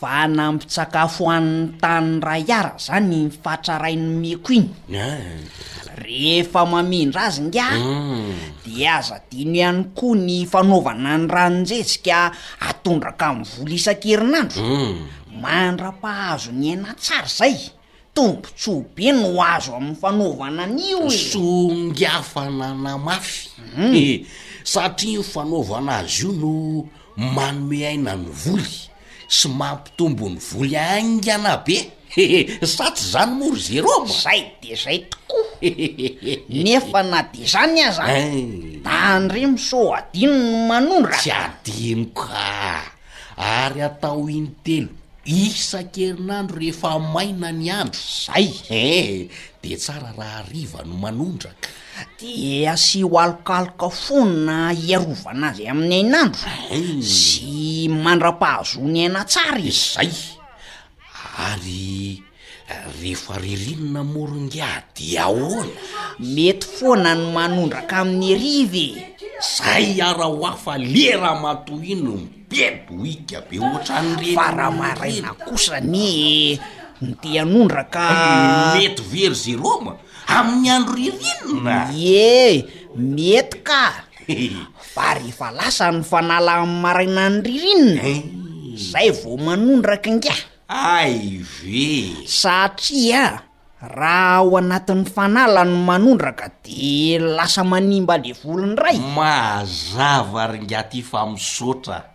Vanampin-tsakafo ho an'ny tany ray ara izany iny fatra ray nomeko iny. Rehefa mamindra azy ingahy dia aza adino ihany koa ny fanaovana ny ranon-jejika atondraka amin'ny voly isan-kerinandro, mandra-pahazo ny aina tsara izay. Tombotsoa be no azo amin'ny fanaovana an'io e! Songy hafa nanamafy e! Satria io fanaovana azy io no manome aina ny voly sy mampitombo ny voly haingana be sa tsy izany moa ry Jérôme? Izay dia izay tokoa! Nefa na dia izany aza, da andremo sao hadino ny manondraka! Tsy hadino kah! Ary atao intelo isan-kerinandro rehefa maina ny andro, zay eh! De tsara raha hariva no manondraka. De asio alokaloka fonona hiarovana azy amin'ny hainandro sy mandra-pahazoany aina tsara e! Zay! Ary rehefa ririnina amoron-giaha dia ahoana? Mety foana ny manondraka amin'ny heriva e! Zay ara hoa fa le ramatoa iny no be boika be ohatran'ireny. Fa raha maraina kosa anie no te hanondraka? Mety very zeroma amin'ny andro ririnina? Ie, mety ka! Fa rehefa lasa ny fanala amin'ny marainan'ny ririnina, eh. zay vao manondraka ingahy. Ay ve? Satria raha ao anatin'ny fanala no manondraka de lasa manimba le volo indray. Mazava ry ingahy ty fa misaotra.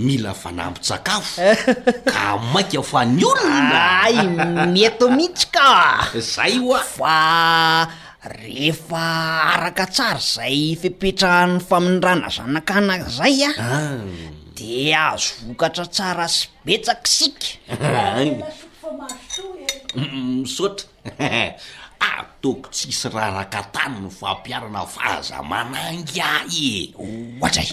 Mila fanambin-tsakafo ka maika fa ny olona Ay, mety mihitsy ka! Zay hoa! Fa rehefa araka tsara izay fepetrahan'ny famindràna zanak'anaka izay an, An! dia hahazo vokatra tsara sy betsaka isika. An! Misaotra! Ataoko tsisy raraka tany ny fampiharana fa aza manainga ahy e! Ohatray!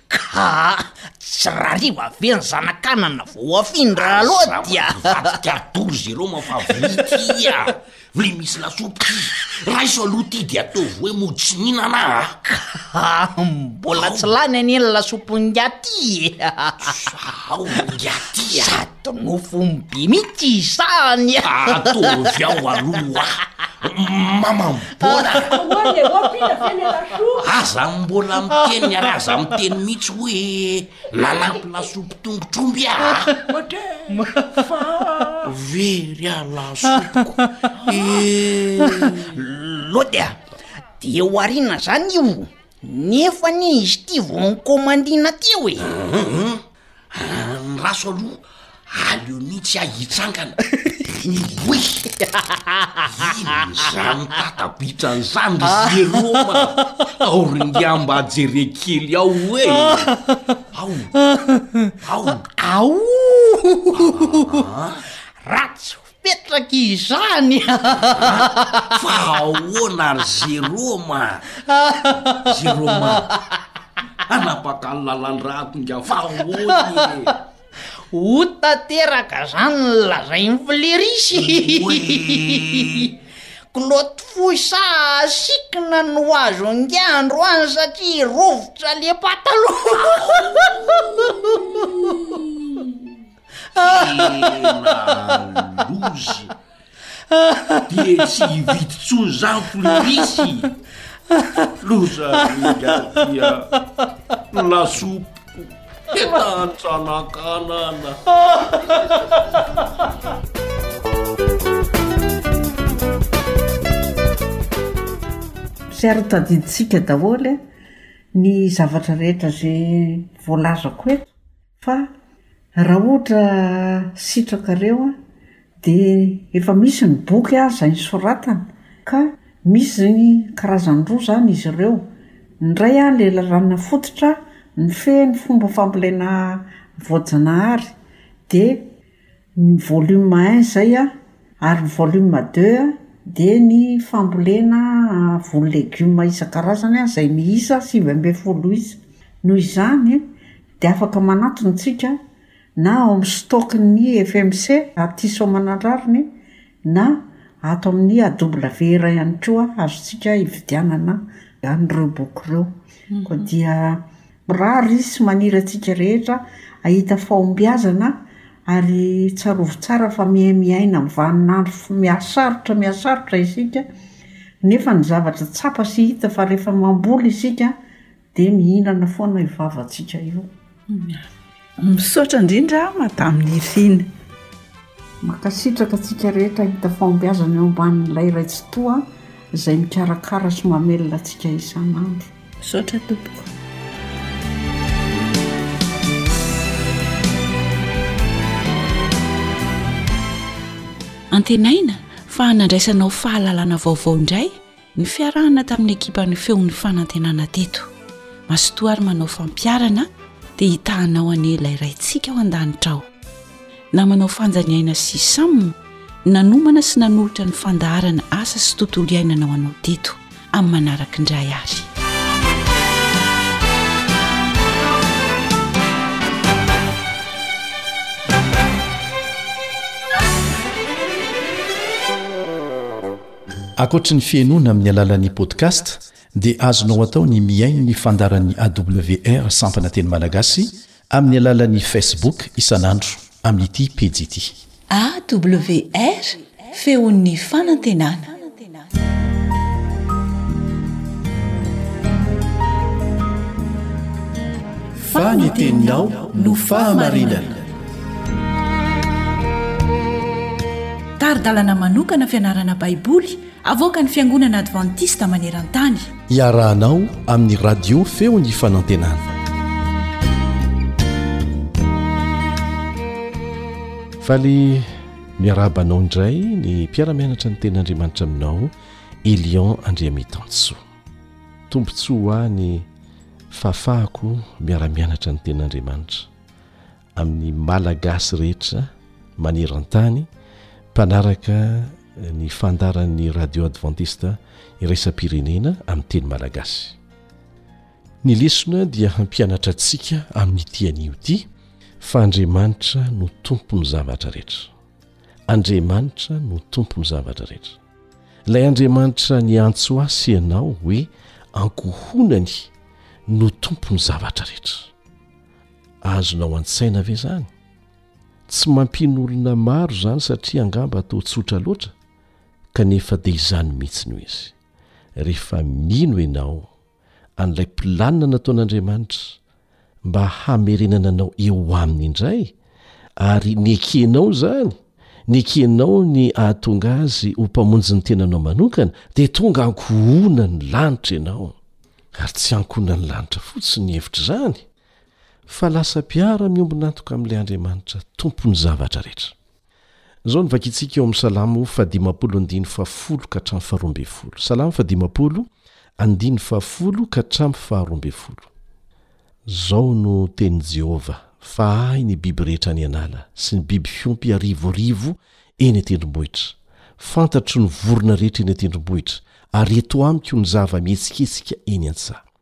Ka tsy rariva ve ny zanakanana vao hoafindra aloha dia. Aza mivadika atoro zereo mao fa vilia ty a! Vilia misy lasopy ty! Raiso aloha ty dia ataovy hoe mody tsy mihinana a! Ka mbola tsy lany anie ny lasopin'ingahy ty e! Sao ingahy ty a! Nofombia mihitsy izany a! Ataovy ao aloha a! Mamam-bola! Ahoana e, ho ampita ve ny lasoa? Aza mbola miteny ary aza miteny mihitsy hoe nanampy lasopy tongotr'omby aho a! Fa very aho lasopiko e! Lody a! Dia ho ariana izany io? Nefa anie izy ity vao nikomandiana teo e! Andraso aloha, aleo mihitsy aho hitsangana. Oy! Inona izany tata-bitra izany ry Jerôma? Aoringy aho mba jere kely ao e! Ao! Ao! Aoh! Ratsy Petraky izany ah! Fa ahoana ary Jérôme ah! Jérôme ah! Hanapaka ny lalan-drako ingahy fa ahoana e! Ho tanteraka zany ny lazain'i Flerisy eh! Kilaoty fohy sa sikina no azo ingahy androany satria rovitra le pataloha. Tena lozy. Dia tsy hividy tsony zany fleurisy. Loza r'ingahy ty a! Lasopiko hena an-tsanakanana. Zay ary tadidintsika daholo ny zavatra rehetra izay voalazako eto. Fa raha ohatra sitrakareo dia efa misy ny boky ary izay nosoratana ka misy karazany roa izany izy ireo, ny iray ilay lalàna fototra mifehy ny fomba fambolena voajanahary dia Ny volume un izay an, ary ny volume deux an, dia ny fambolena voly legioma isan-karazany an, izay miisa sivy ambin'ny folo isa. Noho izany, dia afaka manatona isika na ao amin'ny stock-n'ny FMC, aty Soamanandrariny, Na ato amin'ny AW iray ihany koa azontsika ividianana an'ireo boky ireo. Koa dia mirary Izy sy maniry antsika rehetra hahita fahombiazana ary tsarovy tsara fa miha miaina amin'ny vanin'andro f- mihasarotra mihasarotra isika nefa ny zavatra tsapa sy hita fa rehefa mamboly isika Dia mihinana foana io vavantsika io. Misaotra indrindra Madame Nirina. Mankasitraka antsika rehetra hahita fahombiazana eo ambanin'ilay Ray Tsitoha izay mikarakara sy mamelona antsika isan'andro. Misaotra tompoko. Antenaina fa hanandraisanao fahalalana vaovao indray Ny fiarahana tamin'ny ekipan'ny Feon'ny Fanantenana teto Mazotoa ary manao fampiharana dia hitahanao anie ilay Raintsika ao an-danitra ao. Namanao Fanja Ny Aina sy Sam nanomana sy nanolotra ny fandaharana asa sy tontolo iainana ho anao teto amin'ny manaraka indray ary. Ankoatry ny fihenoana amin'ny alalan'ny podcast dia azonao atao ny mihaino ny fandaharan'ny AWR sampana teny malagasy amin'ny alalan'ny Facebook isan'andro amin'ity pejy ity. AWR, feon'ny fanantenana. Fa ny teninao no fahamarinana. Tari-dalana manokana fianarana Baiboly avoakan'ny Fiangonana Advantista maneran-tany. Iarahanao amin'ny radio Feon'ny Fanantenana. Faly miarahaba anao indray ny mpiara-mianatra ny ten'Andriamanitra aminao Elion Andriamitansoa. Tombontsoa ho ahy ny fahafahako miara-mianatra ny ten'Andriamanitra. amin'ny Malagasy rehetra maneran-tany mpanaraka ny fandaran'ny Radio Adventiste iraisam-pirenena amin'ny teny Malagasy. Ny lesona dia hampianatra antsika amin'ity anio ity fa Andriamanitra no tompon'ny zavatra rehetra. Andriamanitra no tompon'ny zavatra rehetra. Ilay Andriamanitra niantso ahy ianao hoe ankohonany no tompon'ny zavatra rehetra. Azonao an-tsaina ve izany? Tsy mampino olona maro izany satria angamba toa tsotra loatra, kanefa dia izany mihitsy no izy. Rehefa mino ianao an'ilay planina nataon'Andriamanitra mba hamerenana anao eo Aminy indray, ary nekenao izany, nekenao ny hahatonga Azy ho Mpamonjy ny tenanao manokana, dia tonga ankohonan'ny lanitra ianao. Ary tsy ankohonan'ny lanitra fotsiny ny hevitr'izany, Fa lasa mpiara miombon'antoka amin'ilay Andriamanitra tompon'ny zavatra rehetra. Izao no vakintsika ao amin'ny Salamo faha dimampolo andininy faha folo ka hatramin'ny faha roa ambin'ny folo. Salamo faha dimampolo andininy faha folo ka hatramin'ny faha roa ambin'ny folo. Izao no tenin'i Jehovah, Fahahy ny biby rehetra any an'ala, sy ny biby fiompy arivorivo eny an-tendrombohitra. Fantatro ny vorona rehetra eny an-tendrombohitra, ary eto amiko ny zava-mihetsiketsika eny an-tsaha.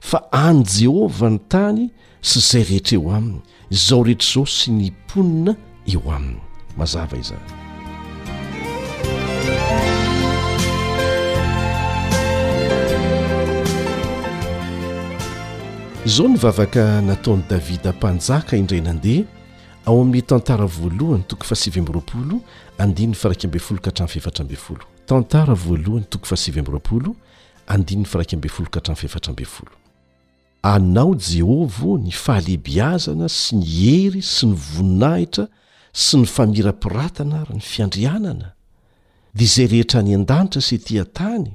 fa any Jehovah ny tany sy izay rehetra eo aminy, izao rehetra izao sy ny mponina eo aminy. Mazava izany. Izao ny vavaka nataon'i Davida mpanjaka indray nandeha ao amin'ny tantara voalohany toko fahasivy amby roapolo andininy faraika ambin'ny folo ka hatramin'ny fahefatra ambin'ny folo. Tantara voalohany toko fahasivy amby roapolo andininy firaika ambin'ny folo ka hatramin'ny fahefatra ambin'ny folo. Anao Jehovah o ny fahalebiazana sy ny hery sy ny voninahitra sy ny famirapiratana ary ny fiandrianana, dia izay rehetra any an-danitra sy ety an-tany,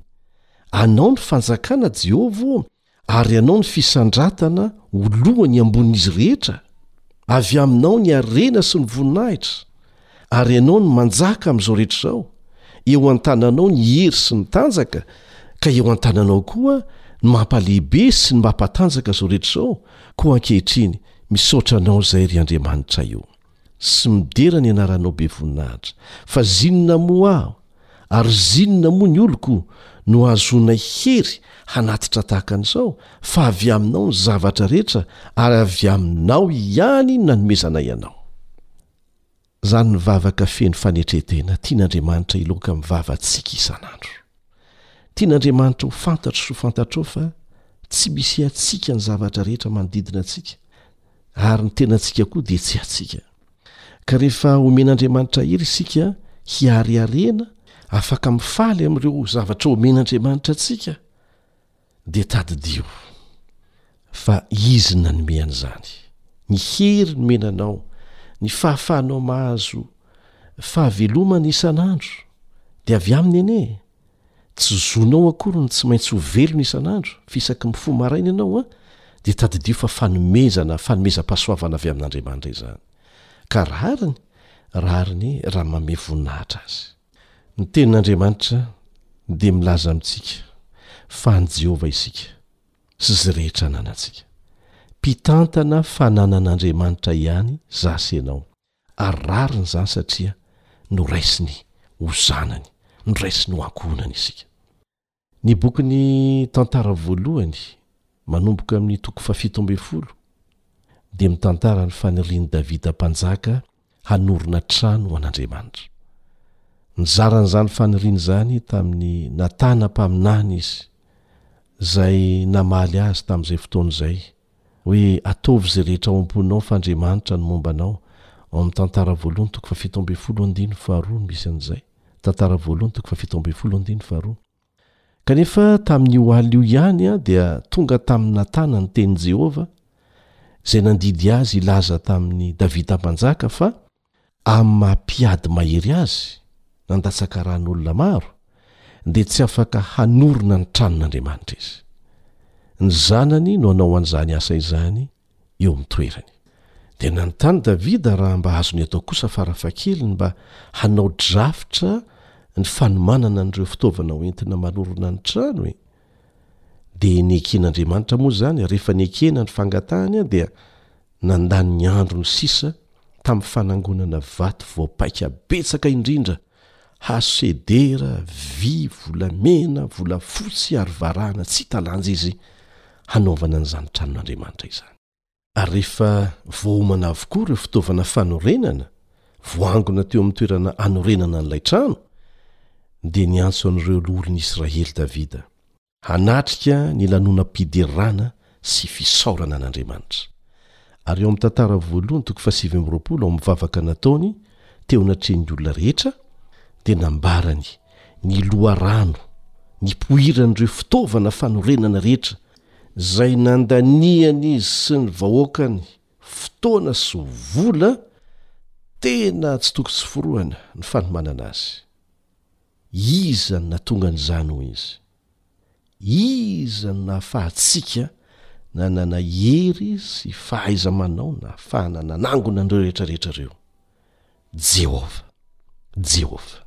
anao ny fanjakana Jehovah o ary anao ny fisandratana ho lohany ambonin'izy rehetra, avy aminao ny harena sy ny voninahitra, ary Ianao no manjaka amin'izao rehetra izao, eo an-tananao ny hery sy ny tanjaka, ka eo an-tananao koa ny mampalehibe sy ny mampatanjaka izao rehetra izao, koa ankehitriny misaotra Anao izay ry Andriamanitra io, sy midera ny anaranao be voninahitra, fa zinona moa aho, ary zinona moa ny oloko no hahazoanay hery hanatitra tahaka an'izao, fa avy Aminao ny zavatra rehetra, ary avy Aminao ihany nanomezanay anao. Izany ny vavaka feno fanetren-tena tian'Andriamanitra hiloaka amin'ny vavantsika isan'andro. Tian'Andriamanitra ho fantatro sy ho fantatrao fa tsy misy hiantsika ny zavatra rehetra manodidina antsika, ary ny tenantsika koa dia tsy hiantsika. Ka rehefa omen'Andriamanitra hery isika hiareharehana, afaka mifaly amin'ireo zavatra omen'Andriamanitra antsika, Dia tadidio fa Izy nanome an'izany. Ny hery nomena anao, ny fahafahanao mahazo fahavelomana isan'andro, dia avy Aminy anie e! Tsy zonao akory ny tsy maintsy ho velona isan'andro, fa isaky mifoha maraina ianao an, dia tadidio fa fanomezana, fanomezam-pahasoavana avy amin'Andriamanitra izany. Ka rariny, rariny, raha manome voninahitra Azy. Ny Tenin'Andriamanitra dia milaza amintsika fa an'i Jehovah isika sy izay rehetra ananantsika. Mpitantana fananan'Andriamanitra ihany izaho sy ianao, ary rariny izany satria noraisiny ho zanany, noraisiny ho ankohonany isika. Ny bokin'ny Tantara voalohany, manomboka amin'ny toko fahafito ambin'ny folo, dia mitantara ny fanirian'i Davida Mpanjaka hanorina trano ho an'Andriamanitra. Nizara an'izany faniriany izany tamin'i Natana mpaminany izy, izay namaly azy tamin'izay fotoana izay, hoe, Ataovy izay rehetra ao am-ponao f'Andriamanitra no momba anao, ao amin'ny Tantara voalohany, toko fahafito ambin'ny folo andininy faharoa no misy an'izay. Tantara voalohany toko fahafito ambin'ny folo andininy faharoa. Kanefa tamin'io alina io ihany dia tonga tamin'i Natana ny tenin'i Jehovah, izay nandidy azy hilaza tamin'i Davida Mpanjaka fa amin'ny maha-mpiady mahery azy, nandatsaka rà an'olona maro, dia tsy afaka hanorina ny tranon'Andriamanitra izy. Ny Zanany no hanao an'izany asa izany eo amin'ny toerany. Dia nanontany Davida raha mba azony atao kosa farafahakeliny mba hanao drafitra ny fanomanana an'ireo fitaovana hoentina manorina ny trano e! Dia neken'Andriamanitra moa izany, rehefa nekena ny fangatahany dia nandany ny androny sisa tamin'ny fanangonana vato voapaika betsaka indrindra HCD ra, vy, volamena, volafotsy ary varahana tsy hita lanja izy hanaovana an'izany tranon'Andriamanitra izany. Ary rehefa voaomana avokoa ireo fitaovana fanorenana voangona teo amin'ny toerana hanorenana an'ilay trano, dia niantso an'ireo loholon'Israely Davida. Hanatrika ny lanonam-piderana sy fisaorana an'Andriamanitra. Ary ao amin'ny Tantara Voalohany toko fahasivy amby roapolo, ao amin'ny vavaka nataony teo anatrehan'ny olona rehetra, dia nambarany ny loharano nipoiran'ireo fitaovana fanorenana rehetra, izay nandanian'izy sy ny vahoakany fotoana sy vola tena tsy tokony tsy forohana ny fanomanana azy. Iza no nahatonga an'izany, hoy izy? Iza no nahafahantsika nanana hery sy fahaiza-manao nahafahana nanangona an'ireo rehetra rehetra ireo? Jehovah. Jehovah.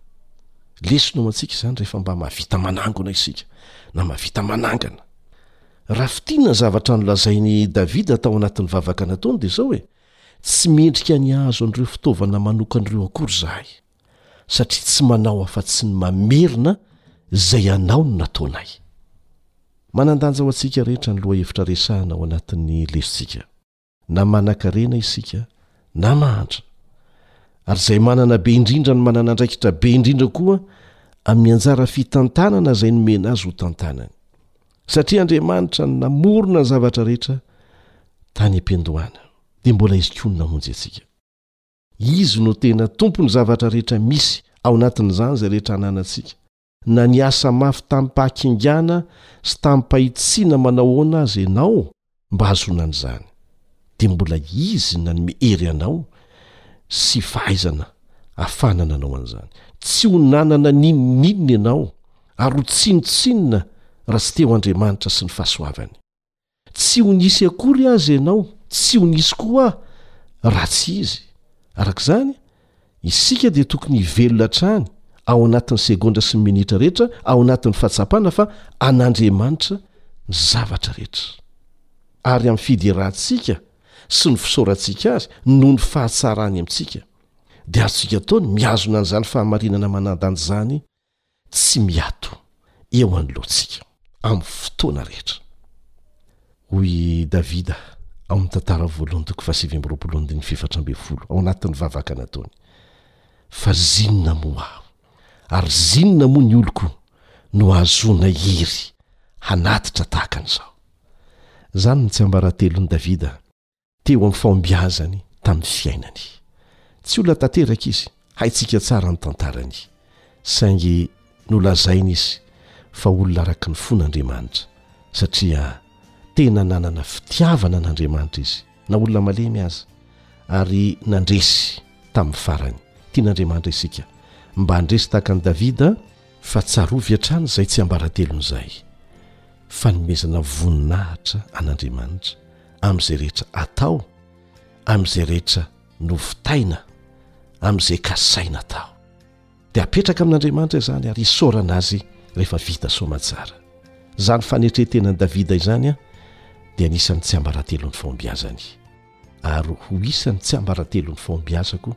Lesona ho antsika izany rehefa mba mahavita manangona isika, na mahavita manangana. Raha fintinina ny zavatra nolazain'i Davida tao anatin'ny vavaka nataony, dia izao hoe, Tsy mendrika ny hahazo an'ireo fitaovana manokan'ireo akory izahay. satria tsy manao afa-tsy ny mamerina izay anao no nataonay. Manan-danja ho antsika rehetra ny lohahevitra resahina ao anatin'ny lesontsika, na manan-karena isika na mahantra, ary izay manana be indrindra no manana andraikitra be indrindra koa amin'ny anjara fitantanana izay nomena azy ho tantanany, satria Andriamanitra no namorona ny zavatra rehetra tany am-piandohana, dia mbola Izy koa no namonjy antsika. Izy no tena Tompon'ny zavatra rehetra misy, ao anatin'izany izay rehetra ananantsika. Na niasa mafy tamim-pahakingana sy tamim-pahitsiana manao ahoana aza ianao mba hahazoana an'izany, dia mbola Izy nanome hery anao sy fahaizana ahafahana nanao an'izany. Tsy ho nanana n'inon'inona ianao, ary ho tsinontsinona raha tsy teo Andriamanitra sy ny fahasoavany. Tsy ho nisy akory aza ianao, tsy ho nisy koa raha tsy izy. Araka izany, isika dia tokony hivelona hatrany, ao anatin'ny segondra sy ny minitra rehetra, ao anatin'ny fahatsapana fa an'Andriamanitra ny zavatra rehetra. Ary amin'ny fiderahantsika sy ny fisaorantsika azy noho ny fahatsarany amintsika, dia azontsika atao ny mihazona an'izany fahamarinana manandanja izany tsy miato eo anoloantsika amin'ny fotoana rehetra. Hoy i Davida ao amin'ny Tantara Voalohany toko fahasivy amby roapolo andininy fahefatra ambin'ny folo, ao anatin'ny vavaka nataony, Fa ry zinona moa aho, ary ry zinona moa ny oloko no hahazoanay hery hanatitra tahaka an'izao? Izany no tsiambaratelon'i Davida teo amin'ny fahombiazany tamin'ny fiainany. Tsy olona tanteraka izy, haintsika tsara ny tantarany, saingy nolazaina izy fa olona araka ny fon'Andriamanitra, satria tena nanana fitiavana an'Andriamanitra izy, na olona malemy aza, ary nandresy tamin'ny farany. Tian'Andriamanitra isika mba handresy tahaka an'i Davida, fa tsarovy hatrany izay tsiambaratelony izay, fanomezana voninahitra an'Andriamanitra. amin'izay rehetra atao amin'izay rehetra novitaina amin'izay kasaina atao dia apetraka amin'andriamanitra izany ary isaorana azy rehefa vita soamatsara izany fanetretenan'i davida izany a dia nisan'ny tsy ambaratelon'ny fahombiazany ary ho isan'ny tsy ambaratelon'ny fahombiazako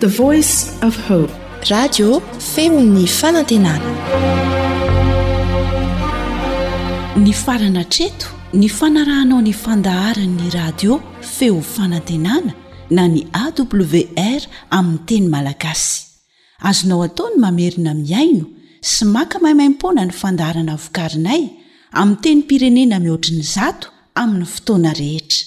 The Voice of Hope. Radio feon'ny fanantenana. Nifarana hatreto ny fanarahanao ny fandaharan'ny radio feo fanantenana na ny AWR amin'ny teny malagasy. Azonao atao ny mamerina mihaino sy maka maimaimpoana ny fandaharana vokarinay amin'ny tenim-pirenena mihoatry ny zato amin'ny fotoana rehetra.